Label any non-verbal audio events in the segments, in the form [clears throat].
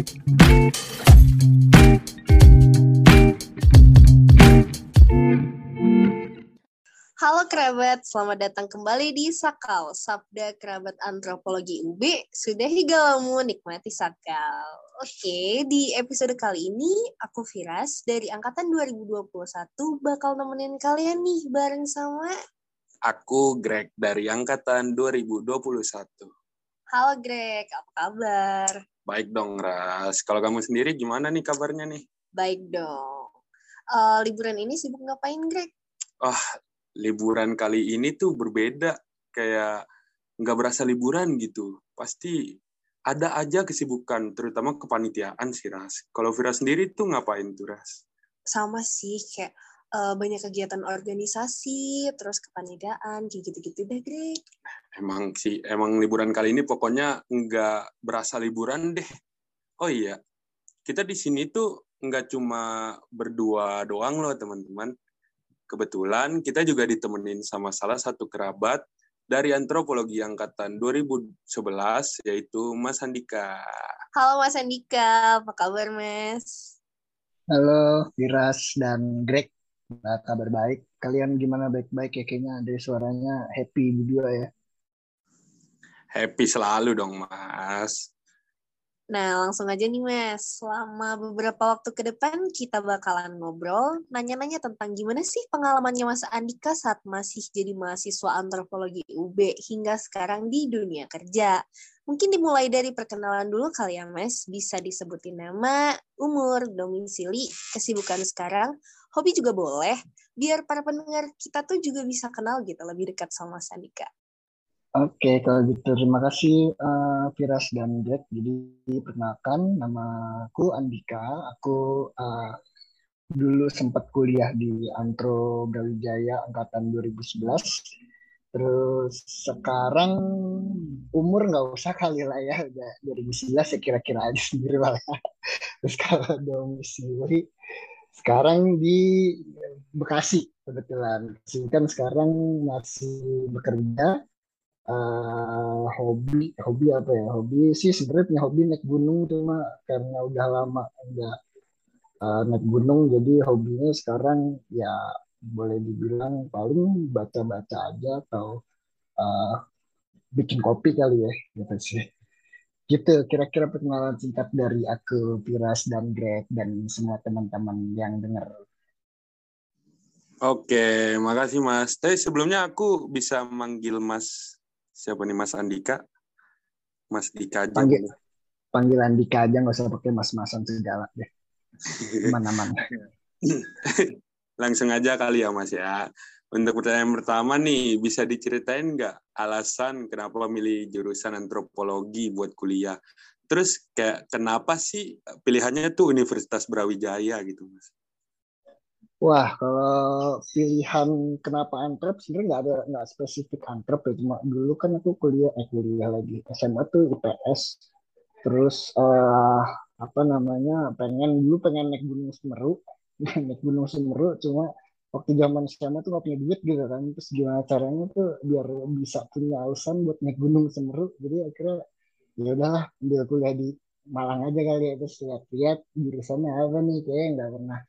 Halo kerabat, selamat datang kembali di Sakal, Sabda Kerabat Antropologi UB. Sudah hinggamu nikmati Sakal. Oke, di episode kali ini aku Firas dari Angkatan 2021 bakal nemenin kalian nih bareng sama Aku Greg dari Angkatan 2021. Halo Greg, apa kabar? Baik dong, Ras. Kalau kamu sendiri gimana nih kabarnya nih? Baik dong. Uh, liburan ini sibuk ngapain Greg? Wah, liburan kali ini tuh berbeda. Kayak nggak berasa liburan gitu. Pasti ada aja kesibukan, terutama kepanitiaan sih, Ras. Kalau Vira sendiri tuh ngapain tuh, Ras? Sama sih, kayak uh, banyak kegiatan organisasi, terus kepanitiaan, kayak gitu-gitu deh, Greg. Emang sih, emang liburan kali ini pokoknya nggak berasa liburan deh. Oh iya, kita di sini tuh nggak cuma berdua doang loh, teman-teman Kebetulan kita juga ditemenin sama salah satu kerabat dari antropologi angkatan 2011 yaitu Mas Andika. Halo Mas Andika, apa kabar Mas? Halo Viras dan Greg, nah, kabar baik. Kalian gimana baik-baik ya kayaknya dari suaranya happy berdua ya. Happy selalu dong Mas. Nah, langsung aja nih Mas. Selama beberapa waktu ke depan kita bakalan ngobrol, nanya-nanya tentang gimana sih pengalamannya Mas Andika saat masih jadi mahasiswa antropologi UB hingga sekarang di dunia kerja. Mungkin dimulai dari perkenalan dulu kali ya Mas, bisa disebutin nama, umur, domisili, kesibukan sekarang, hobi juga boleh, biar para pendengar kita tuh juga bisa kenal gitu lebih dekat sama Mas Andika. Oke, kalau gitu terima kasih uh, Firas dan Jack. Jadi perkenalkan nama aku Andika. Aku uh, dulu sempat kuliah di Antro Brawijaya angkatan 2011. Terus sekarang umur nggak usah kali lah ya, udah 2011 ya kira-kira aja sendiri lah. Ya. [laughs] Terus kalau domisili sekarang di Bekasi kebetulan. Kan sekarang masih bekerja uh, hobi hobi apa ya hobi sih sebenarnya punya hobi naik gunung cuma karena udah lama udah uh, naik gunung jadi hobinya sekarang ya boleh dibilang paling baca-baca aja atau uh, bikin kopi kali ya gitu sih gitu kira-kira perkenalan singkat dari aku Piras dan Greg dan semua teman-teman yang dengar Oke, makasih Mas. Tapi sebelumnya aku bisa manggil Mas siapa nih Mas Andika? Mas Dika aja. Panggil, panggil Andika aja nggak usah pakai mas-masan segala deh. [laughs] Mana-mana. Langsung aja kali ya Mas ya. Untuk pertanyaan pertama nih, bisa diceritain nggak alasan kenapa milih jurusan antropologi buat kuliah? Terus kayak kenapa sih pilihannya tuh Universitas Brawijaya gitu Mas? Wah, kalau pilihan kenapa antrep sebenarnya nggak ada nggak spesifik antrep ya cuma dulu kan aku kuliah eh kuliah lagi SMA tuh IPS terus uh, apa namanya pengen dulu pengen naik gunung Semeru [laughs] naik gunung Semeru cuma waktu zaman SMA tuh nggak punya duit gitu kan. Terus gimana caranya tuh biar bisa punya alasan buat naik gunung Semeru. Jadi akhirnya ya udahlah ambil kuliah di Malang aja kali ya. Terus lihat-lihat jurusannya apa nih. Kayak nggak pernah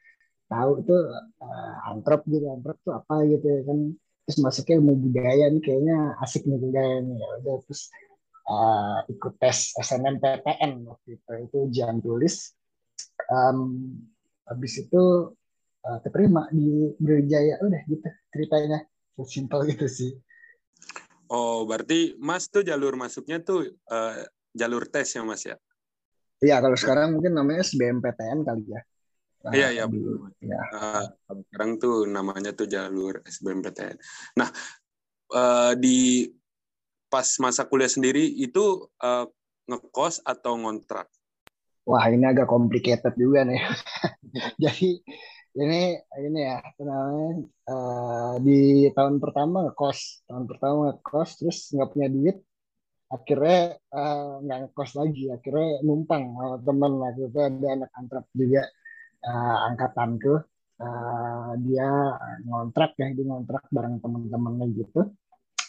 tahu tuh uh, antrop gitu. Antrop tuh apa gitu ya kan. Terus masuknya ilmu budaya nih. Kayaknya asik nih budaya nih. Ya udah terus uh, ikut tes SNMPTN waktu itu. Itu ujian tulis. Um, habis itu uh, keterima di Brawijaya udah gitu ceritanya simpel gitu sih oh berarti mas tuh jalur masuknya tuh uh, jalur tes ya mas ya Iya, kalau sekarang mungkin namanya SBMPTN kali ya. Nah, iya iya ya. Uh, sekarang tuh namanya tuh jalur SBMPTN. Nah uh, di pas masa kuliah sendiri itu uh, ngekos atau ngontrak? Wah ini agak complicated juga nih. [laughs] Jadi ini ini ya namanya uh, di tahun pertama ngekos, tahun pertama ngekos terus nggak punya duit, akhirnya nggak uh, ngekos lagi, akhirnya numpang sama teman lah itu ada anak antrap juga uh, angkatanku. Uh, dia ngontrak ya dia ngontrak bareng teman-temannya gitu.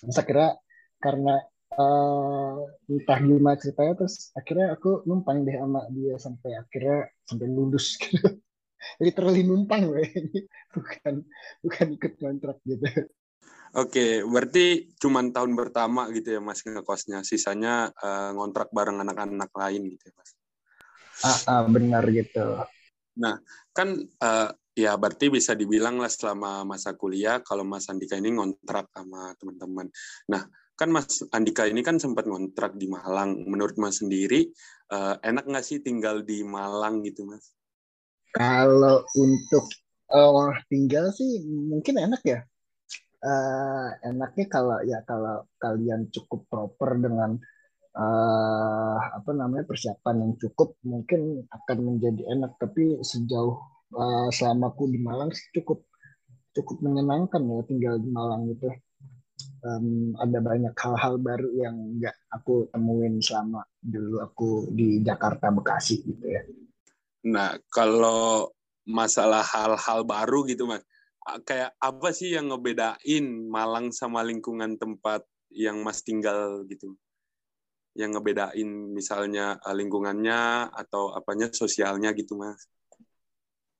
Terus kira karena uh, entah gimana ceritanya terus akhirnya aku numpang deh sama dia sampai akhirnya sampai lulus gitu [laughs] literally numpang gue bukan bukan ikut kontrak gitu Oke, berarti cuma tahun pertama gitu ya mas ngekosnya, sisanya uh, ngontrak bareng anak-anak lain gitu ya mas? Ah, ah benar gitu. Nah, kan uh, ya berarti bisa dibilang lah selama masa kuliah kalau Mas Andika ini ngontrak sama teman-teman. Nah, kan Mas Andika ini kan sempat ngontrak di Malang. Menurut Mas sendiri, uh, enak nggak sih tinggal di Malang gitu Mas? Kalau untuk uh, tinggal sih mungkin enak ya. Uh, enaknya kalau ya kalau kalian cukup proper dengan uh, apa namanya persiapan yang cukup mungkin akan menjadi enak. Tapi sejauh uh, selama aku di Malang sih cukup cukup menyenangkan ya tinggal di Malang itu. Um, ada banyak hal-hal baru yang nggak aku temuin selama dulu aku di Jakarta Bekasi gitu ya. Nah, kalau masalah hal-hal baru gitu, Mas, kayak apa sih yang ngebedain Malang sama lingkungan tempat yang Mas tinggal gitu? Yang ngebedain misalnya eh, lingkungannya atau apanya sosialnya gitu, Mas?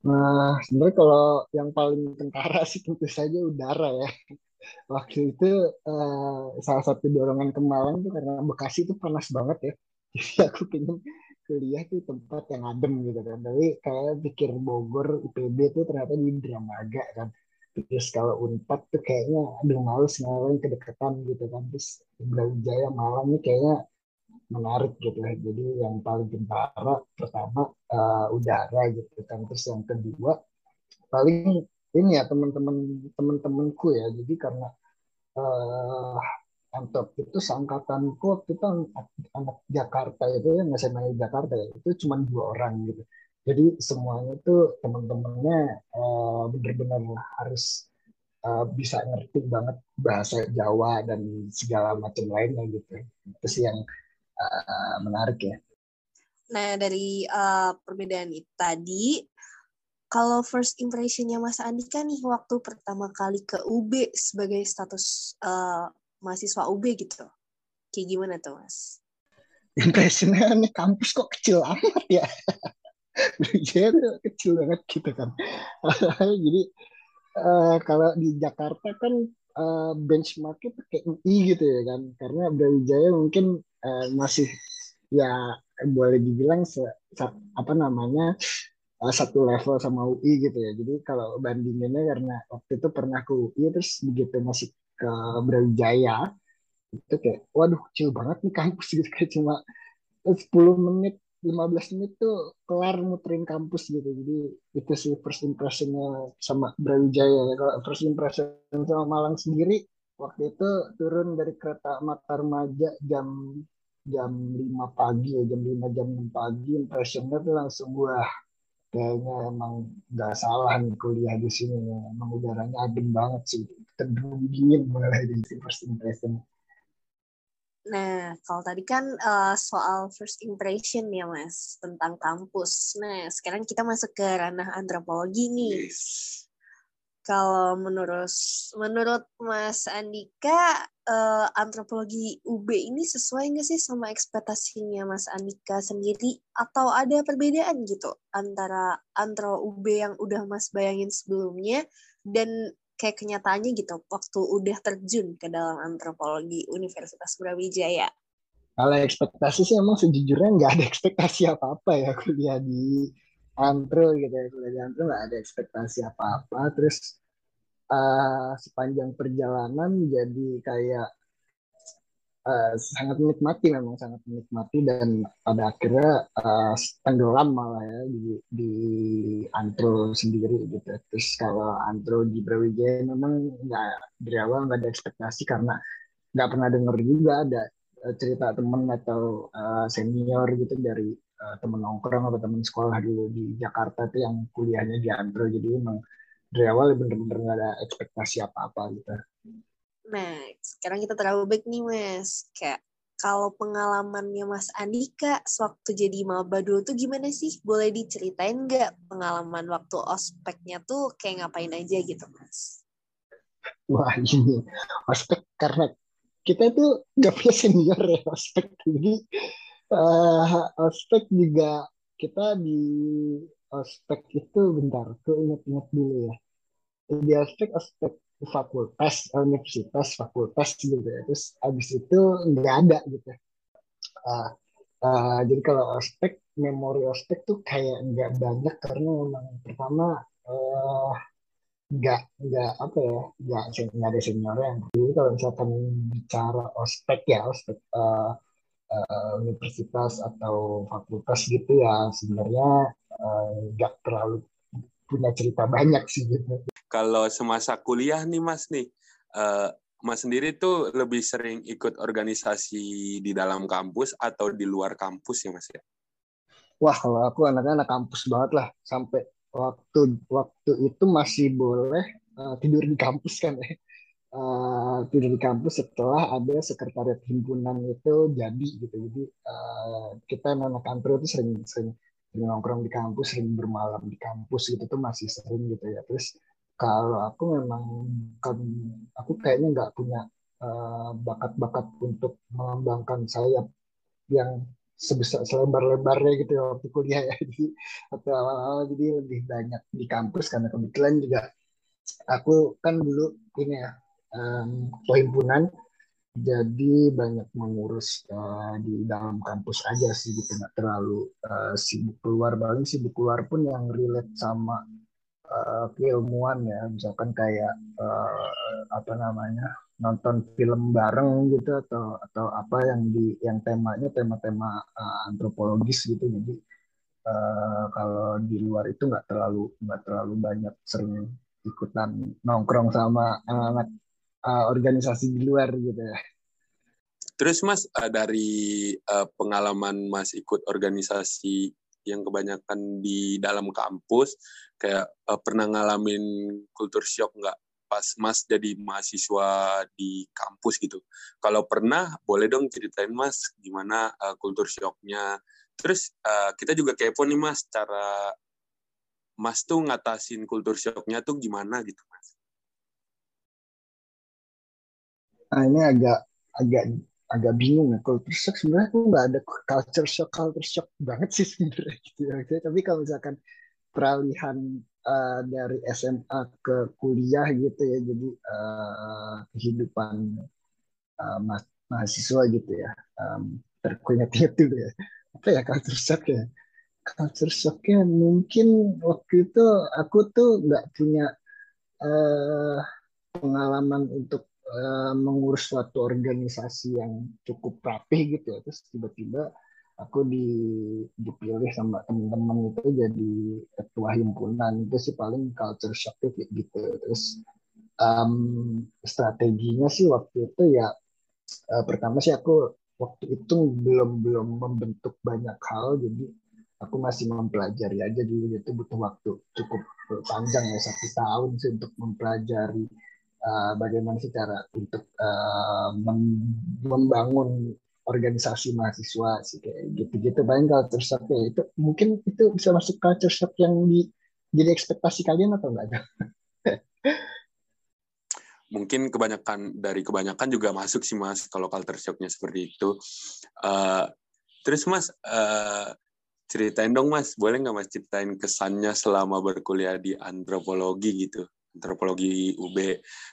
Nah, sebenarnya kalau yang paling kentara sih tentu saja udara ya. Waktu itu uh, salah satu dorongan ke Malang tuh karena Bekasi itu panas banget ya. Jadi aku pengen kuliah tuh tempat yang adem gitu kan. Tapi kayak pikir Bogor IPB tuh ternyata di Dramaga kan. Terus kalau Unpad tuh kayaknya aduh males ngalamin kedekatan gitu kan. Terus Brawijaya Malang nih kayaknya menarik gitu ya. Jadi yang paling kentara pertama uh, udara gitu kan. Terus yang kedua paling ini ya teman-teman teman-temanku ya. Jadi karena uh, Antop itu seangkatanku itu anak Jakarta itu yang SMA Jakarta ya itu cuma dua orang gitu. Jadi semuanya itu teman-temannya uh, benar-benar harus uh, bisa ngerti banget bahasa Jawa dan segala macam lainnya gitu. Itu sih yang uh, menarik ya. Nah dari uh, perbedaan itu tadi kalau first impressionnya Mas Andika nih waktu pertama kali ke UB sebagai status uh, mahasiswa UB gitu. Kayak gimana tuh Mas? Impressionnya nih kampus kok kecil amat ya. [laughs] Jadi kecil banget gitu kan. [laughs] Jadi uh, kalau di Jakarta kan uh, benchmarknya pakai UI gitu ya kan. Karena Brawijaya mungkin uh, masih ya boleh dibilang apa namanya satu level sama UI gitu ya. Jadi kalau bandingannya karena waktu itu pernah ke UI terus begitu masih ke Brawijaya itu kayak waduh kecil banget nih kampus [laughs] gitu. Kayak cuma 10 menit 15 menit tuh kelar muterin kampus gitu. Jadi itu sih first impressionnya sama Brawijaya kalau first impression sama Malang sendiri waktu itu turun dari kereta Mata Remaja jam jam 5 pagi ya jam 5 jam 6 pagi impressionnya tuh langsung wah kayaknya emang nggak salah nih kuliah di sini emang udaranya adem banget sih teduh dingin mulai dari first impression Nah, kalau tadi kan uh, soal first impression ya, Mas, tentang kampus. Nah, sekarang kita masuk ke ranah antropologi nih. Yes. Kalau menurut menurut Mas Andika, uh, antropologi UB ini sesuai nggak sih sama ekspektasinya Mas Andika sendiri? Atau ada perbedaan gitu antara antro UB yang udah Mas bayangin sebelumnya dan kayak kenyataannya gitu waktu udah terjun ke dalam antropologi Universitas Brawijaya? Kalau ekspektasi sih emang sejujurnya nggak ada ekspektasi apa-apa ya kuliah di antro gitu ya. Kuliah di antro nggak ada ekspektasi apa-apa. Terus uh, sepanjang perjalanan jadi kayak uh, sangat menikmati memang sangat menikmati dan pada akhirnya uh, tenggelam malah ya di, di antro sendiri gitu. Terus kalau antro di Brawijaya memang nggak dari awal nggak ada ekspektasi karena nggak pernah dengar juga ada cerita temen atau uh, senior gitu dari uh, temen nongkrong atau temen sekolah dulu di Jakarta tuh yang kuliahnya di antro jadi emang dari awal bener-bener nggak ada ekspektasi apa-apa gitu Nah, sekarang kita terlalu baik nih, Mas. Kayak kalau pengalamannya Mas Andika sewaktu jadi maba dulu tuh gimana sih? Boleh diceritain nggak pengalaman waktu ospeknya tuh kayak ngapain aja gitu, Mas? Wah, ini ospek karena kita tuh nggak punya senior ya ospek jadi uh, ospek juga kita di ospek itu bentar tuh ingat-ingat dulu ya. Di ospek ospek fakultas universitas fakultas gitu ya. Terus abis itu nggak ada gitu. Uh, uh, jadi kalau ospek memori ospek tuh kayak nggak banyak karena memang pertama uh, nggak nggak apa ya nggak nggak ada seniornya. Jadi kalau misalkan bicara ospek ya ospek uh, uh, universitas atau fakultas gitu ya sebenarnya nggak uh, terlalu punya cerita banyak sih gitu. Kalau semasa kuliah nih mas nih, uh, mas sendiri tuh lebih sering ikut organisasi di dalam kampus atau di luar kampus ya mas ya? Wah kalau aku anaknya anak kampus banget lah sampai waktu waktu itu masih boleh uh, tidur di kampus kan ya. Uh, di kampus setelah ada sekretariat himpunan itu jadi gitu. Jadi uh, kita anak kantor itu sering sering sering nongkrong di kampus, sering bermalam di kampus gitu tuh masih sering gitu ya. Terus kalau aku memang kan aku kayaknya nggak punya bakat-bakat uh, untuk mengembangkan sayap yang sebesar selebar-lebarnya gitu ya waktu kuliah ya [laughs] jadi atau awal-awal jadi lebih banyak di kampus karena kebetulan juga aku kan dulu ini ya um, himpunan jadi banyak mengurus uh, di dalam kampus aja sih gitu nggak terlalu uh, sibuk keluar. Paling sibuk keluar pun yang relate sama uh, keilmuan ya. Misalkan kayak uh, apa namanya nonton film bareng gitu atau atau apa yang di yang temanya tema-tema uh, antropologis gitu. Jadi uh, kalau di luar itu nggak terlalu nggak terlalu banyak sering ikutan nongkrong sama anak-anak uh, organisasi di luar gitu ya. Terus Mas dari uh, pengalaman Mas ikut organisasi yang kebanyakan di dalam kampus kayak uh, pernah ngalamin kultur shock nggak pas Mas jadi mahasiswa di kampus gitu. Kalau pernah, boleh dong ceritain Mas gimana uh, kultur shocknya. Terus uh, kita juga kepo nih Mas, cara Mas tuh ngatasin kultur shocknya tuh gimana gitu Mas? Nah, ini agak agak agak bingung ya. Culture shock sebenarnya aku nggak ada culture shock culture shock banget sih sebenarnya gitu ya. Tapi kalau misalkan peralihan uh, dari SMA ke kuliah gitu ya jadi uh, kehidupan uh, ma mahasiswa gitu ya um, terkuingat-ingat dulu ya. Apa ya culture shock ya? Culture shocknya mungkin waktu itu aku tuh nggak punya uh, pengalaman untuk uh, mengurus suatu organisasi yang cukup rapih gitu ya terus tiba-tiba aku di, dipilih sama teman-teman itu jadi ketua himpunan. Itu sih paling culture shock kayak gitu. Terus um, strateginya sih waktu itu ya uh, pertama sih aku waktu itu belum belum membentuk banyak hal jadi aku masih mempelajari aja dulu. Itu butuh waktu cukup panjang ya satu tahun sih untuk mempelajari uh, bagaimana sih cara untuk uh, membangun organisasi mahasiswa sih kayak gitu-gitu paling culture shock ya itu mungkin itu bisa masuk culture shock yang di jadi ekspektasi kalian atau enggak mungkin kebanyakan dari kebanyakan juga masuk sih mas kalau culture shocknya seperti itu. Uh, terus mas uh, ceritain dong mas, boleh nggak mas ceritain kesannya selama berkuliah di antropologi gitu? Antropologi UB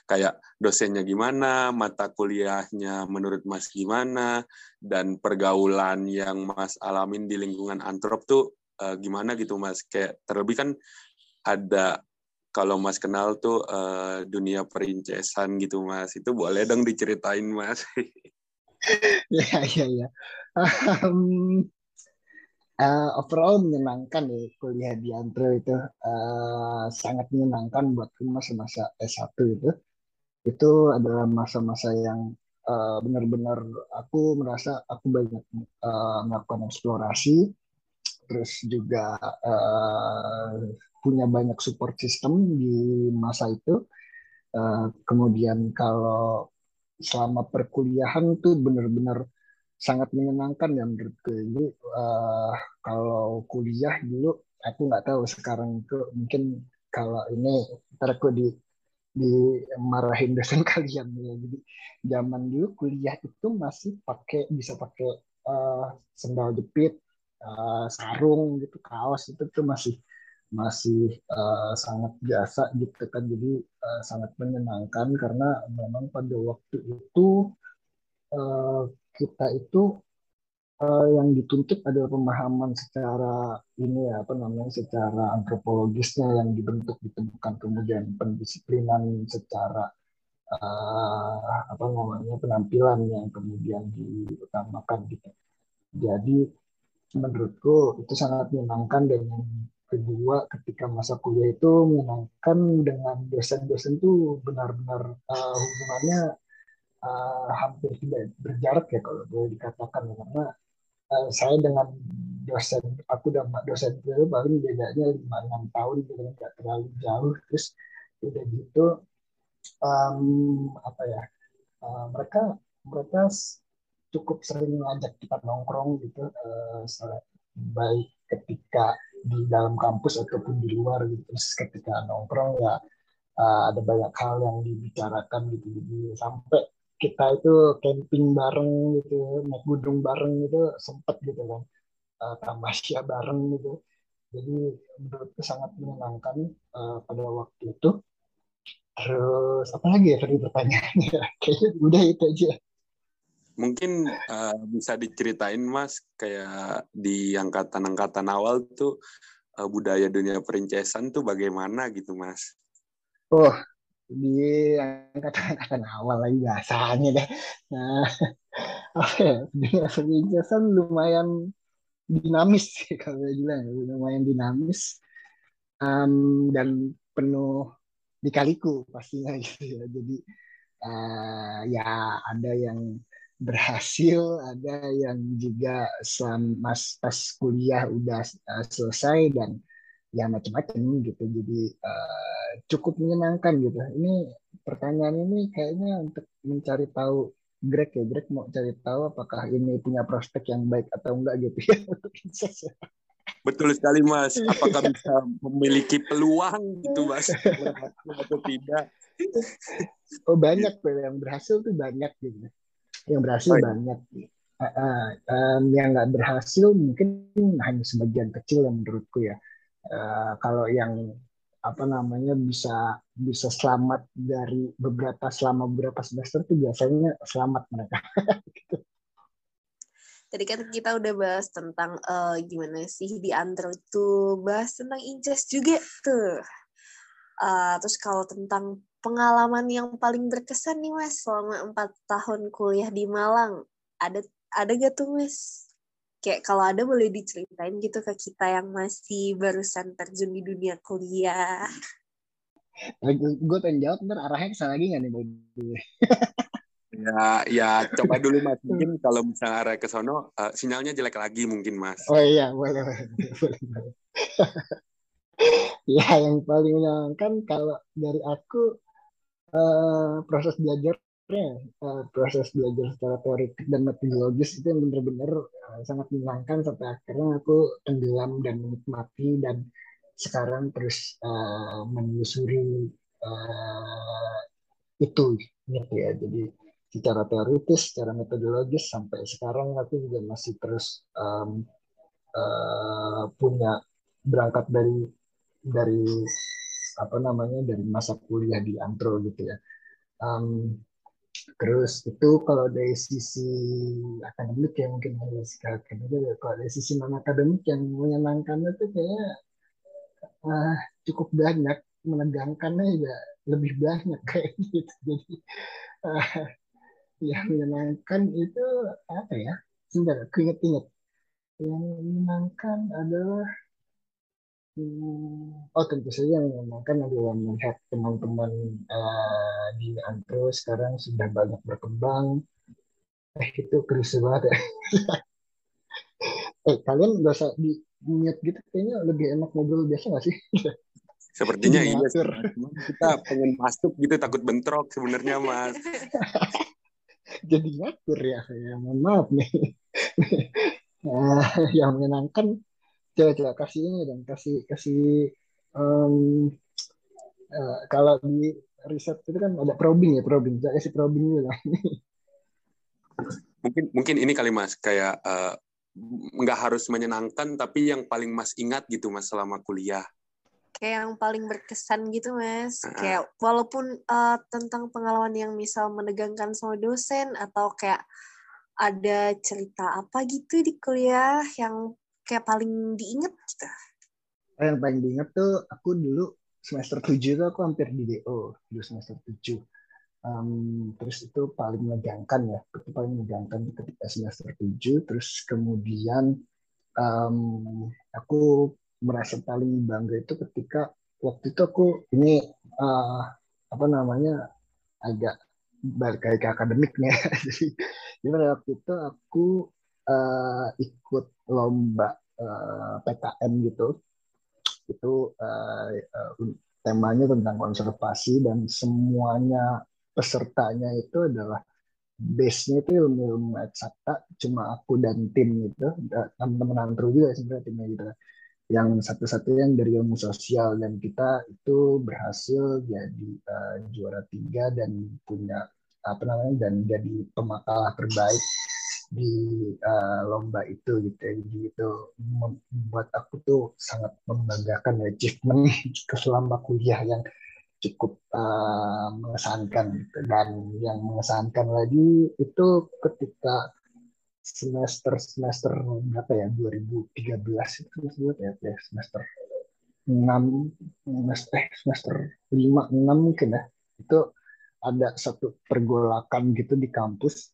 kayak dosennya gimana, mata kuliahnya menurut Mas gimana, dan pergaulan yang Mas alamin di lingkungan antrop tuh uh, gimana gitu Mas. Kayak terlebih kan ada kalau Mas kenal tuh uh, dunia perincesan gitu Mas. Itu boleh dong diceritain Mas. [laughs] ya, ya, ya. Um, uh, overall menyenangkan ya kuliah di Antro itu. Uh, sangat menyenangkan buat masa-masa S1 itu. Itu adalah masa-masa yang uh, benar-benar aku merasa aku banyak uh, melakukan eksplorasi. Terus juga uh, punya banyak support system di masa itu. Uh, kemudian kalau selama perkuliahan tuh benar-benar sangat menyenangkan ya menurutku. Jadi uh, kalau kuliah dulu aku nggak tahu sekarang itu mungkin kalau ini ntar aku di dimarahin dosen [laughs] kalian ya. Jadi zaman dulu kuliah itu masih pakai bisa pakai uh, sendal jepit, uh, sarung gitu, kaos itu tuh masih masih uh, sangat biasa gitu kan. Jadi uh, sangat menyenangkan karena memang pada waktu itu uh, kita itu uh, yang dituntut adalah pemahaman secara ini ya apa namanya secara antropologisnya yang dibentuk ditemukan kemudian pendisiplinan secara uh, apa namanya penampilan yang kemudian diutamakan gitu. Jadi menurutku itu sangat menyenangkan dan kedua ketika masa kuliah itu menyenangkan dengan dosen-dosen itu benar-benar uh, hubungannya uh, hampir tidak berjarak ya kalau boleh dikatakan karena uh, saya dengan dosen aku dan dosen itu paling bedanya lima enam tahun kan nggak terlalu jauh terus udah gitu um, apa ya uh, mereka mereka cukup sering ngajak kita nongkrong gitu uh, baik ketika di dalam kampus ataupun di luar gitu. Terus ketika nongkrong ya uh, ada banyak hal yang dibicarakan gitu. Jadi sampai kita itu camping bareng gitu naik gunung bareng gitu sempet gitu kan. Uh, tamasya bareng gitu. Jadi menurutku sangat menyenangkan uh, pada waktu itu. Terus apa lagi ya tadi pertanyaannya? [laughs] Kayaknya udah itu aja. Mungkin uh, bisa diceritain mas kayak di angkatan-angkatan awal tuh uh, budaya dunia perincesan tuh bagaimana gitu mas? Oh di angkatan-angkatan awal lagi biasanya deh. Nah, apa ya, perbincangan lumayan dinamis sih kalau saya bilang, lumayan dinamis um, dan penuh dikaliku pastinya gitu ya. Jadi uh, ya ada yang berhasil, ada yang juga selama pas kuliah udah uh, selesai dan ya macam-macam gitu jadi uh, cukup menyenangkan gitu. Ini pertanyaan ini kayaknya untuk mencari tahu Greg ya. Greg mau cari tahu apakah ini punya prospek yang baik atau enggak gitu ya. [laughs] Betul sekali mas. Apakah bisa memiliki peluang gitu mas? Atau tidak? Oh banyak yang berhasil tuh banyak gitu. Yang berhasil oh, banyak. Uh, uh, um, yang nggak berhasil mungkin hanya sebagian kecil yang menurutku ya. Uh, kalau yang apa namanya bisa bisa selamat dari beberapa selama beberapa semester itu biasanya selamat mereka. [laughs] gitu. Tadi kan kita udah bahas tentang uh, gimana sih di Android tuh bahas tentang incest juga tuh. Uh, terus kalau tentang pengalaman yang paling berkesan nih mas selama empat tahun kuliah di Malang, ada ada gak tuh mas kayak kalau ada boleh diceritain gitu ke kita yang masih barusan terjun di dunia kuliah. Gue pengen jawab, ntar arahnya ke sana lagi nggak nih? ya, ya coba dulu mas. Mungkin kalau misalnya arah ke sono, uh, sinyalnya jelek lagi mungkin mas. Oh iya, boleh, boleh. boleh. [laughs] ya, yang paling menyenangkan kalau dari aku uh, proses belajar uh, proses belajar secara teoritik dan metodologis itu yang benar-benar uh, sangat menyenangkan sampai akhirnya aku tenggelam dan menikmati dan sekarang terus uh, menyusuri uh, itu gitu ya. Jadi secara teoritis secara metodologis sampai sekarang aku juga masih terus um, uh, punya berangkat dari dari apa namanya dari masa kuliah di Antro gitu ya. Um, Terus itu kalau dari sisi akademik ya mungkin dari sisi akademik ya. Kalau dari sisi non akademik yang menyenangkan itu kayaknya uh, cukup banyak, menegangkannya juga lebih banyak kayak [laughs] gitu. Jadi uh, yang menyenangkan itu apa ya? Sebentar, aku inget-inget. Yang menyenangkan adalah Hmm, oh tentu saja memang kan adalah melihat teman-teman uh, di Antro sekarang sudah banyak berkembang. Eh itu kerusuh banget ya. [laughs] eh kalian gak usah di mute gitu kayaknya lebih enak ngobrol biasa gak sih? [laughs] Sepertinya iya. Kita pengen masuk gitu takut bentrok sebenarnya mas. [laughs] Jadi ngatur ya, ya mohon maaf nih. nah, yang menyenangkan coba coba kasih ini dan kasih kasih um, uh, kalau di riset itu kan ada probing ya probing. Saya kasih probing juga mungkin mungkin ini kali mas. Kayak uh, nggak harus menyenangkan tapi yang paling mas ingat gitu mas selama kuliah. Kayak yang paling berkesan gitu mas. Uh kayak walaupun uh, tentang pengalaman yang misal menegangkan sama dosen atau kayak ada cerita apa gitu di kuliah yang kayak paling diinget gitu. Yang paling diinget tuh aku dulu semester 7 tuh aku hampir di DO dulu semester 7 um, terus itu paling menegangkan ya itu paling menegangkan ketika semester 7 terus kemudian um, aku merasa paling bangga itu ketika waktu itu aku ini uh, apa namanya agak balik ke akademiknya. [laughs] Jadi pada waktu itu aku uh, ikut lomba uh, PKM gitu. Itu uh, uh, temanya tentang konservasi dan semuanya pesertanya itu adalah base-nya itu ilmu-ilmu eksakta cuma aku dan tim itu teman-teman antro juga sebenarnya timnya gitu. Yang satu-satunya yang dari ilmu sosial dan kita itu berhasil jadi uh, juara tiga dan punya apa namanya dan jadi pemakalah terbaik di uh, lomba itu gitu ya. jadi itu membuat aku tuh sangat membanggakan achievement [laughs] selama kuliah yang cukup uh, mengesankan gitu. dan yang mengesankan lagi itu ketika semester semester berapa ya 2013 itu ya, ya semester 6 semester eh, semester 5 6 mungkin ya itu ada satu pergolakan gitu di kampus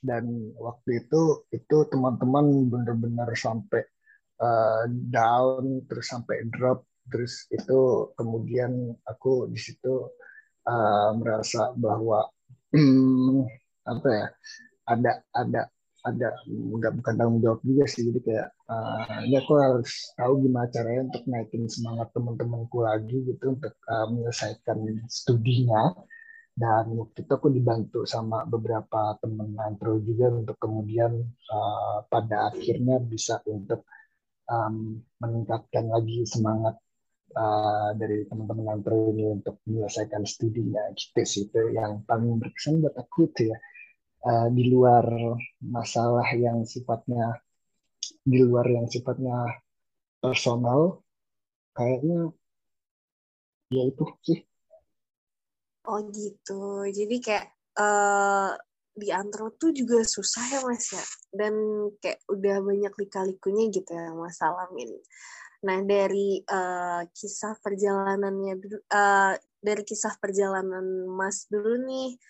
dan waktu itu itu teman-teman benar-benar sampai uh, down terus sampai drop terus itu kemudian aku di situ uh, merasa bahwa [clears throat] apa ya ada ada ada nggak bukan tanggung jawab juga sih. Jadi kayak uh, ya aku harus tahu gimana caranya untuk naikin semangat teman-temanku lagi gitu untuk uh, menyelesaikan studinya dan waktu itu aku dibantu sama beberapa teman antro juga untuk kemudian uh, pada akhirnya bisa untuk um, meningkatkan lagi semangat uh, dari teman-teman antro ini untuk menyelesaikan studinya. Gitu sih itu yang paling berkesan buat aku itu ya. Uh, di luar masalah yang sifatnya di luar yang sifatnya personal kayaknya ya itu sih Oh gitu. Jadi kayak uh, di antro tuh juga susah ya mas ya. Dan kayak udah banyak lika-likunya gitu ya mas alamin. Nah dari uh, kisah perjalanannya uh, dari kisah perjalanan mas dulu nih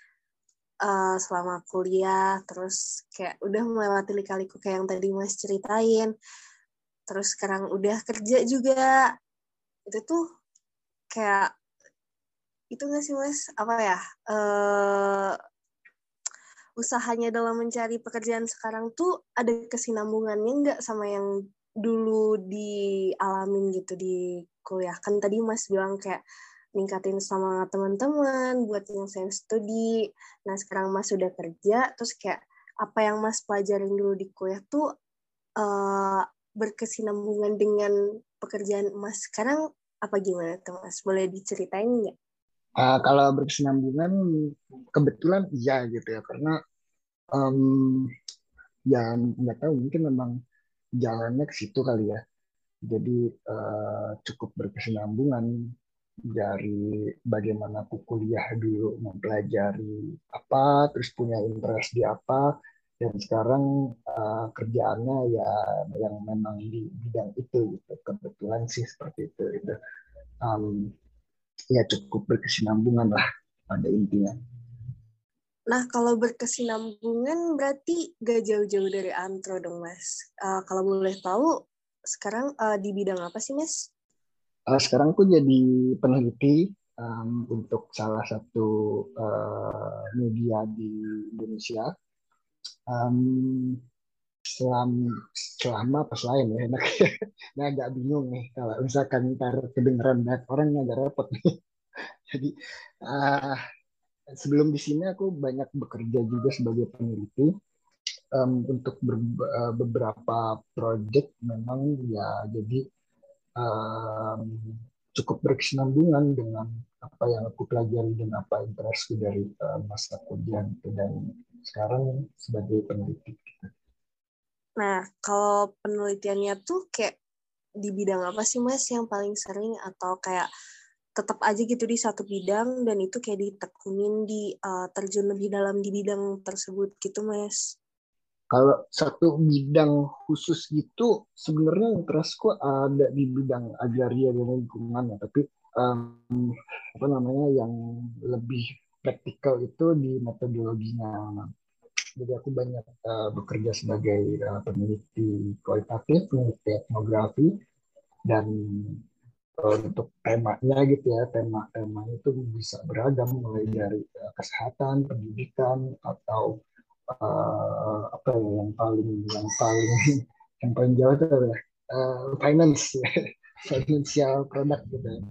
uh, selama kuliah, terus kayak udah melewati lika-liku kayak yang tadi mas ceritain. Terus sekarang udah kerja juga. Itu tuh kayak itu nggak sih mas? Apa ya? Uh, usahanya dalam mencari pekerjaan sekarang tuh ada kesinambungannya nggak sama yang dulu dialamin gitu di kuliah? Kan tadi mas bilang kayak ningkatin sama teman-teman buat saya studi nah sekarang mas sudah kerja terus kayak apa yang mas pelajarin dulu di kuliah tuh uh, berkesinambungan dengan pekerjaan mas. Sekarang apa gimana tuh mas? Boleh diceritain nggak Uh, kalau berkesinambungan kebetulan iya gitu ya karena um, ya nggak tahu mungkin memang jalannya ke situ kali ya jadi uh, cukup berkesinambungan dari bagaimana aku kuliah dulu mempelajari apa terus punya interest di apa dan sekarang uh, kerjaannya ya yang memang di bidang itu gitu kebetulan sih seperti itu gitu. Um, ya cukup berkesinambungan lah pada intinya. Nah, kalau berkesinambungan berarti gak jauh-jauh dari antro dong, Mas. Uh, kalau boleh tahu, sekarang uh, di bidang apa sih, Mas? Uh, sekarang aku jadi peneliti um, untuk salah satu uh, media di Indonesia. Um, selama selama apa selain ya enak. [laughs] Nah agak bingung nih kalau misalkan ntar kedengeran banyak orang agak repot nih. [laughs] Jadi uh, sebelum di sini aku banyak bekerja juga sebagai peneliti. Um, untuk ber, uh, beberapa project memang ya jadi um, cukup berkesinambungan dengan apa yang aku pelajari dan apa interestku dari uh, masa kuliah dan sekarang sebagai peneliti. Nah, kalau penelitiannya tuh kayak di bidang apa sih mas yang paling sering? Atau kayak tetap aja gitu di satu bidang dan itu kayak ditekunin di uh, terjun lebih dalam di bidang tersebut gitu mas? Kalau satu bidang khusus gitu sebenarnya interestku ada di bidang agraria dan lingkungan ya. Tapi um, apa namanya yang lebih praktikal itu di metodologinya jadi aku banyak uh, bekerja sebagai uh, peneliti kualitatif peneliti etnografi dan untuk temanya gitu ya tema tema itu bisa beragam mulai dari uh, kesehatan pendidikan atau uh, apa ya yang paling yang paling [laughs] yang paling jauh itu adalah uh, finance [laughs] financial product gitu.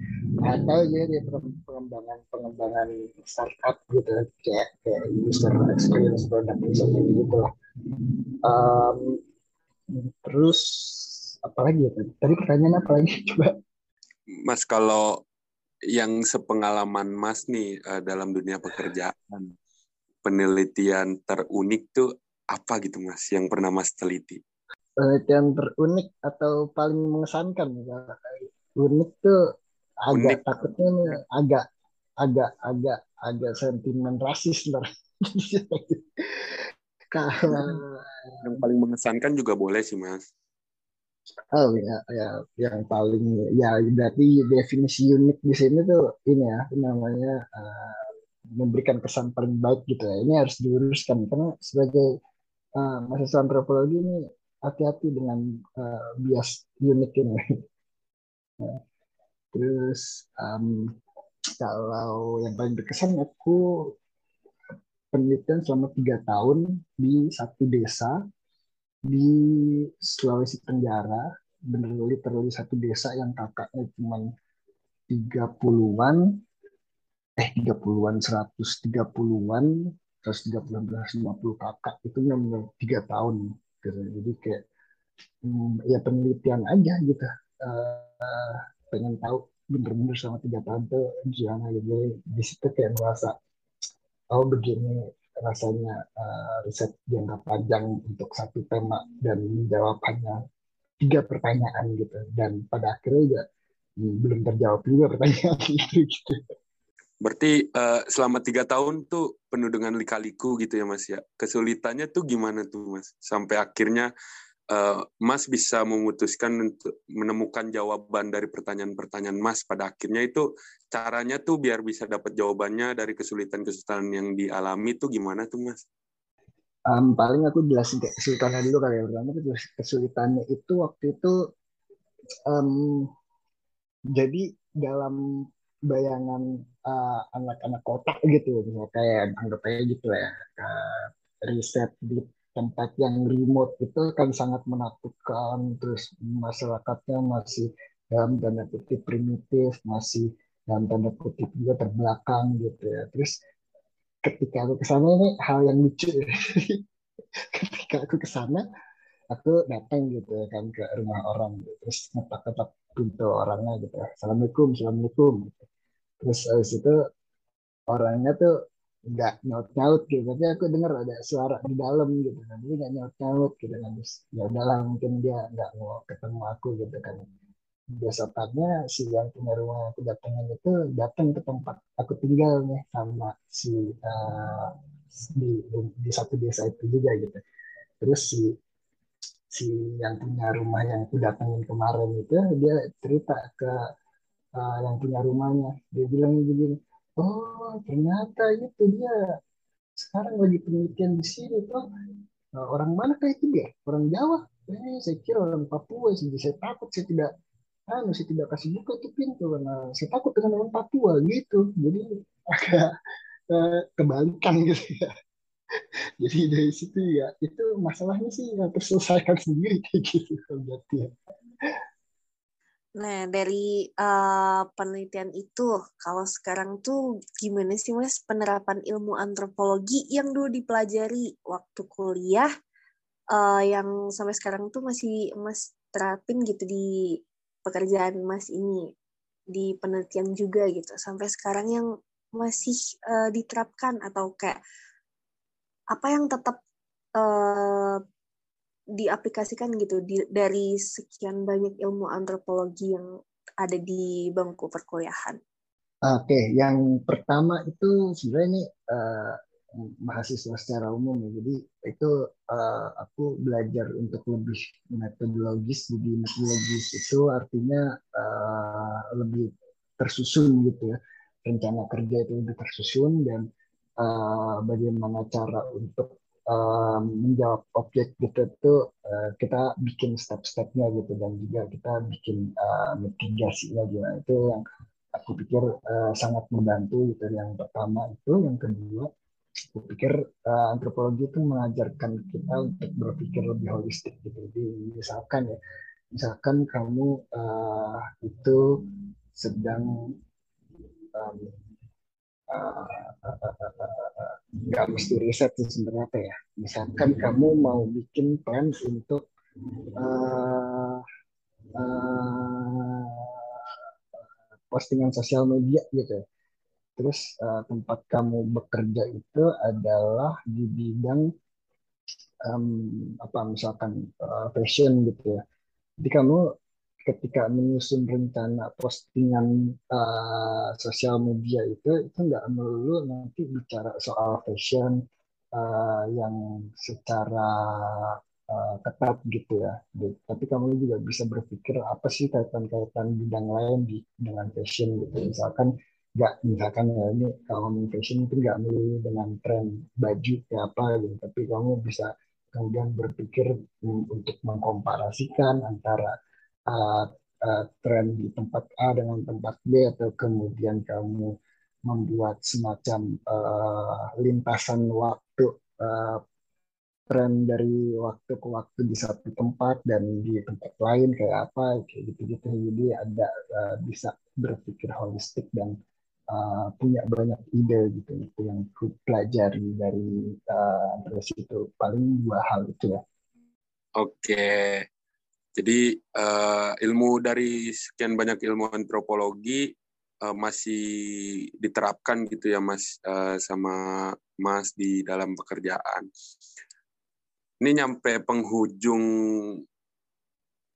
Atau jadi pengembangan pengembangan startup gitu. Kayak kayak user experience product misalnya gitu lah um, terus apa lagi ya tadi pertanyaan apa lagi? [laughs] Coba. Mas kalau yang sepengalaman Mas nih uh, dalam dunia pekerjaan, penelitian terunik tuh apa gitu Mas yang pernah Mas teliti? Penelitian terunik atau paling mengesankan? Unik tuh agak unik. takutnya nih agak agak agak agak sentimen rasis ntar. [laughs] Kalau yang paling mengesankan juga boleh sih Mas. Oh ya, ya yang paling ya berarti definisi unik di sini tuh ini ya namanya uh, memberikan kesan paling baik gitu ya. Ini harus diluruskan karena sebagai uh, mahasiswa antropologi ini hati-hati dengan uh, bias unik ini. nah, [laughs] terus um, kalau yang paling berkesan aku penelitian selama tiga tahun di satu desa di Sulawesi Tenggara. Bener literally satu desa yang kakaknya cuma tiga puluhan eh tiga puluhan seratus tiga puluhan seratus tiga puluh lima puluh kakak. Itu yang tiga tahun gitu. Jadi kayak hmm, ya penelitian aja gitu. Uh, pengen tahu bener-bener sama tiga tahun tuh gimana gitu di situ kayak merasa oh begini rasanya uh, riset jangka panjang untuk satu tema dan jawabannya tiga pertanyaan gitu. Dan pada akhirnya juga hmm, belum terjawab juga pertanyaan itu [laughs] gitu. Berarti uh, selama tiga tahun tuh penuh dengan lika-liku gitu ya mas ya. Kesulitannya tuh gimana tuh mas? Sampai akhirnya uh, Mas bisa memutuskan untuk menemukan jawaban dari pertanyaan-pertanyaan Mas pada akhirnya itu caranya tuh biar bisa dapat jawabannya dari kesulitan-kesulitan yang dialami tuh gimana tuh Mas? Um, paling aku jelasin kesulitannya dulu kali ya. Pertama kesulitannya itu waktu itu um, jadi dalam bayangan uh, anak-anak kota gitu misalnya kayak anggap aja gitu ya uh, riset di tempat yang remote itu kan sangat menakutkan terus masyarakatnya masih dalam tanda kutip primitif masih dalam tanda kutip juga terbelakang gitu ya terus ketika aku ke sana ini hal yang lucu [laughs] ketika aku ke sana aku datang gitu ya kan ke rumah orang gitu. terus ngetok-ngetok pintu orangnya gitu assalamualaikum assalamualaikum gitu. terus habis itu orangnya tuh nggak nyaut nyaut gitu. Tapi aku dengar ada suara di dalam gitu kan. Nggak nyaut nyaut gitu kan. Terus ya udahlah mungkin dia nggak mau ketemu aku gitu kan. Besokannya si yang punya rumah aku datangin itu datang ke tempat aku tinggal nih sama si uh, di di satu desa itu juga gitu. Terus si si yang punya rumah yang aku datangin kemarin itu dia cerita ke uh, yang punya rumahnya. Dia bilang begini oh ternyata itu dia sekarang lagi penelitian di sini tuh nah, orang mana kayak itu dia? Orang Jawa? Eh saya kira orang Papua jadi saya takut saya tidak ah saya tidak kasih buka tuh pintu karena saya takut dengan orang Papua gitu. Jadi agak eh, kebalikan gitu ya [laughs] jadi dari situ ya itu masalahnya sih yang terselesaikan [laughs] sendiri kayak gitu berarti ya Nah, dari uh, penelitian itu, kalau sekarang tuh gimana sih Mas penerapan ilmu antropologi yang dulu dipelajari waktu kuliah, uh, yang sampai sekarang tuh masih Mas terapin gitu di pekerjaan Mas ini? di penelitian juga gitu sampai sekarang yang masih uh, diterapkan atau kayak apa yang tetap uh, diaplikasikan gitu di, dari sekian banyak ilmu antropologi yang ada di bangku perkuliahan? Oke, yang pertama itu sebenarnya ini uh, mahasiswa secara umum ya. Jadi itu uh, aku belajar untuk lebih metodologis. Jadi metodologis itu artinya uh, lebih tersusun gitu ya. Rencana kerja itu lebih tersusun dan uh, bagaimana cara untuk uh, menjawab objek gitu itu uh, kita bikin step-stepnya gitu. Dan juga kita bikin uh, mitigasinya gimana itu yang aku pikir uh, sangat membantu gitu. Yang pertama itu yang kedua aku pikir uh, antropologi itu mengajarkan kita untuk berpikir lebih holistik gitu. Jadi misalkan ya misalkan kamu uh, itu sedang um, nggak uh, mesti riset sih sebenarnya apa ya misalkan kamu mau bikin plan untuk uh, uh, postingan sosial media gitu ya. Terus uh, tempat kamu bekerja itu adalah di bidang um, apa misalkan uh, fashion gitu ya. Jadi kamu ketika menyusun rencana postingan uh, sosial media itu itu nggak melulu nanti bicara soal fashion uh, yang secara uh, ketat gitu ya. Tapi kamu juga bisa berpikir apa sih kaitan-kaitan bidang lain di dengan fashion gitu. Misalkan nggak misalkan ya ini kalau fashion itu nggak melulu dengan tren baju kayak apa gitu. Tapi kamu bisa kemudian berpikir untuk mengkomparasikan antara uh, uh, tren di tempat A dengan tempat B atau kemudian kamu membuat semacam uh, lintasan waktu uh, tren dari waktu ke waktu di satu tempat dan di tempat lain kayak apa kayak gitu-gitu. Jadi ada uh, bisa berpikir holistik dan uh, punya banyak ide gitu itu yang ku pelajari dari uh, dari situ. Paling dua hal itu ya. Oke jadi uh, ilmu dari sekian banyak ilmu antropologi uh, masih diterapkan gitu ya mas uh, sama mas di dalam pekerjaan ini nyampe penghujung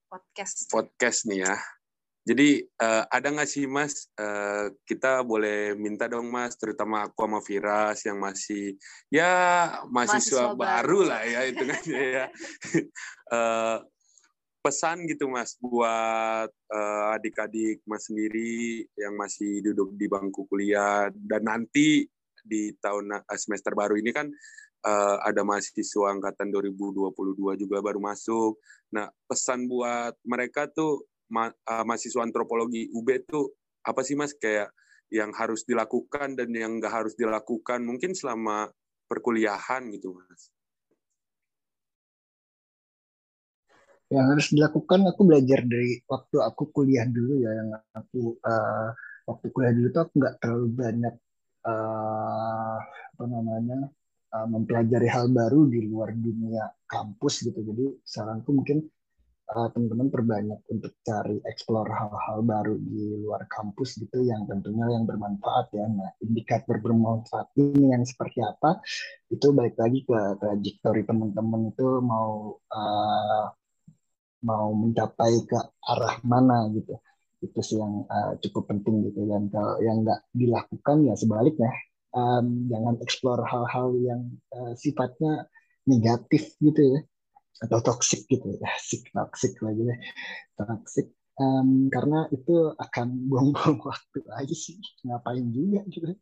podcast podcast nih ya. Jadi uh, ada nggak sih Mas, uh, kita boleh minta dong Mas, terutama aku sama Firas yang masih ya mahasiswa, mahasiswa baru, baru lah ya itu kan ya. uh, [laughs] pesan gitu Mas buat uh, adik-adik Mas sendiri yang masih duduk di bangku kuliah dan nanti di tahun semester baru ini kan uh, ada mahasiswa angkatan 2022 juga baru masuk. Nah, pesan buat mereka tuh ma uh, mahasiswa antropologi UB tuh apa sih Mas kayak yang harus dilakukan dan yang nggak harus dilakukan mungkin selama perkuliahan gitu Mas. Yang harus dilakukan aku belajar dari waktu aku kuliah dulu ya yang aku uh, waktu kuliah dulu tuh aku nggak terlalu banyak uh, apa namanya uh, mempelajari hal baru di luar dunia kampus gitu. Jadi saranku mungkin uh, teman-teman perbanyak untuk cari explore hal-hal baru di luar kampus gitu yang tentunya yang bermanfaat ya. Nah, indikator bermanfaat ini yang seperti apa? Itu balik lagi ke trajektori teman-teman itu mau uh, mau mencapai ke arah mana gitu. Itu sih yang uh, cukup penting gitu. Dan kalau yang nggak dilakukan ya sebaliknya. Um, jangan explore hal-hal yang uh, sifatnya negatif gitu ya. Atau toxic gitu ya. [laughs] Toxic toxic lagi deh toxic. Um, karena itu akan [laughs] buang-buang waktu aja sih. Ngapain juga gitu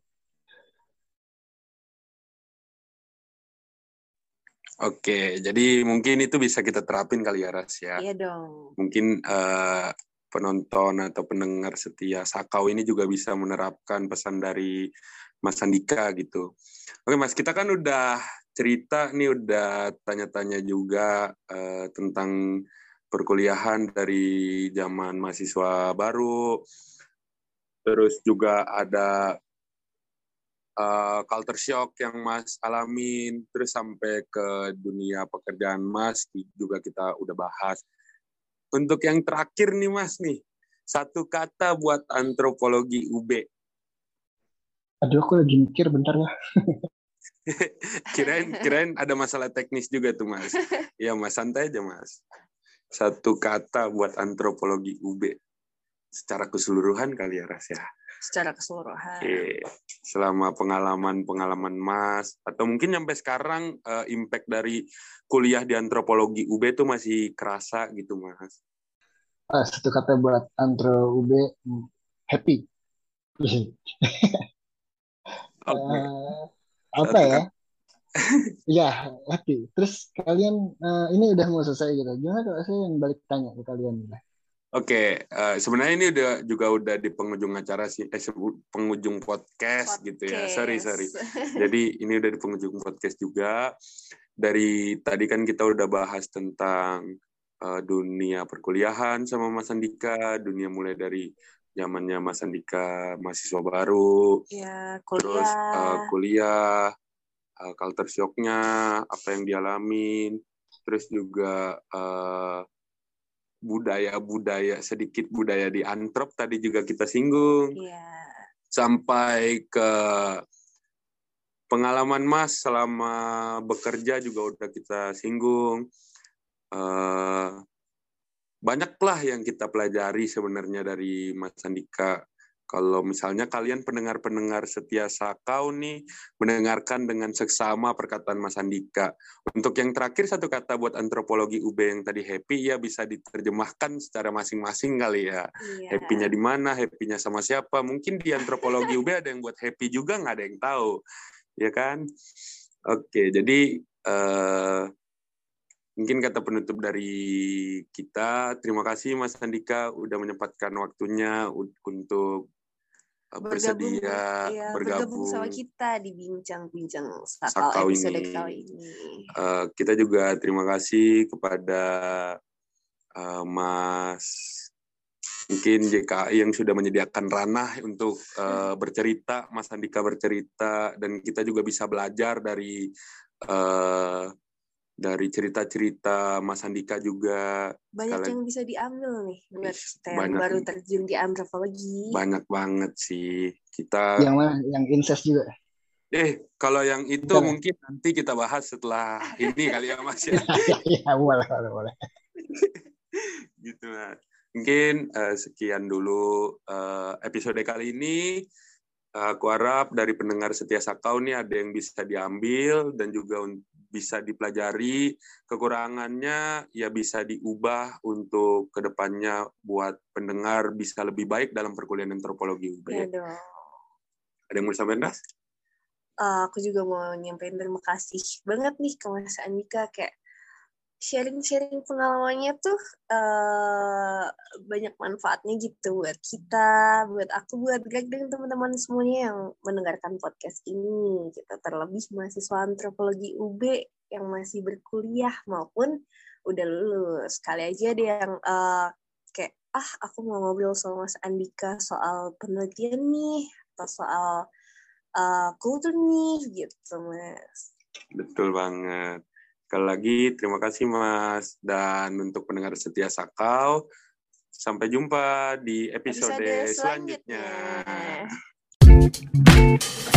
Oke, jadi mungkin itu bisa kita terapin kali ya Ras ya. Iya dong. Mungkin uh, penonton atau pendengar setia Sakau ini juga bisa menerapkan pesan dari Mas Andika gitu. Oke Mas, kita kan udah cerita nih, udah tanya-tanya juga uh, tentang perkuliahan dari zaman mahasiswa baru, terus juga ada uh, culture shock yang Mas alamin, terus sampai ke dunia pekerjaan Mas juga kita udah bahas. Untuk yang terakhir nih Mas nih, Satu kata buat antropologi UB. Aduh, aku lagi mikir bentar ya. [laughs] kirain kirain ada masalah teknis juga tuh mas. [laughs] Ya mas santai aja mas. Satu kata buat antropologi UB secara keseluruhan kali ya Ras ya. Secara keseluruhan. Oke. Selama pengalaman-pengalaman Mas atau mungkin sampai sekarang uh, impact dari kuliah di antropologi UB itu masih kerasa gitu Mas. Ah, satu kata buat antro UB hmm, happy. [laughs] uh, apa ya? [laughs] ya happy. Terus kalian uh, ini udah mau selesai gitu. Gimana kalau saya yang balik tanya ke kalian? Oke, uh, sebenarnya ini udah juga udah di penghujung acara sih, eh penghujung podcast, podcast gitu ya. Sorry sorry. [laughs] Jadi ini udah di penghujung podcast juga. Dari tadi kan kita udah bahas tentang uh, dunia perkuliahan sama Mas Andika, dunia mulai dari zamannya Mas Andika mahasiswa baru, ya, kuliah. terus uh, kuliah, uh, culture shocknya, apa yang dialamin, terus juga uh, budaya-budaya sedikit budaya di antrop tadi juga kita singgung, yeah. sampai ke pengalaman Mas selama bekerja juga udah kita singgung. Uh, banyaklah yang kita pelajari sebenarnya dari Mas Andika. Kalau misalnya kalian pendengar-pendengar setia Sakau nih mendengarkan dengan seksama perkataan Mas Andika. Untuk yang terakhir satu kata buat antropologi UB yang tadi happy ya bisa diterjemahkan secara masing-masing kali ya. Iya. Happy-nya di mana, happy-nya sama siapa. Mungkin di antropologi UB ada yang buat happy juga nggak ada yang tahu. Ya kan? Oke, jadi uh, Mungkin kata penutup dari kita, terima kasih Mas Andika udah menyempatkan waktunya untuk bergabung, bersedia ya, bergabung, bergabung sama kita di bincang-bincang episode ini. kali ini. Uh, kita juga terima kasih kepada uh, Mas mungkin JKI yang sudah menyediakan ranah untuk uh, bercerita, Mas Andika bercerita, dan kita juga bisa belajar dari uh, dari cerita-cerita Mas Andika juga banyak sekalian, yang bisa diambil nih buat kita yang baru terjun di antropologi banyak banget sih. Kita yang mana? Yang incest juga? Eh kalau yang itu Bukan. mungkin nanti kita bahas setelah ini kali ya Mas ya. [laughs] Ya boleh boleh boleh. [laughs] Gitu nah. mungkin uh, sekian dulu uh, episode kali ini. Aku harap dari pendengar setia Sakau nih ada yang bisa diambil dan juga bisa dipelajari, kekurangannya ya bisa diubah untuk ke depannya buat pendengar bisa lebih baik dalam perkuliahan antropologi. Ya, ya. Ada yang mau disampaikan, Uh, aku juga mau nyampein terima kasih banget nih ke Mas Andika kayak sharing-sharing pengalamannya tuh uh, banyak manfaatnya gitu buat kita, buat aku, buat Greg dan teman-teman semuanya yang mendengarkan podcast ini. Kita terlebih mahasiswa antropologi UB yang masih berkuliah maupun udah lulus. Kali aja ada yang uh, kayak, ah aku mau ngobrol sama Mas Andika soal penelitian nih, atau soal uh, kultur nih, gitu Mas. Betul banget. Sekali lagi terima kasih Mas dan untuk pendengar setia Sakau sampai jumpa di episode, episode selanjutnya. selanjutnya.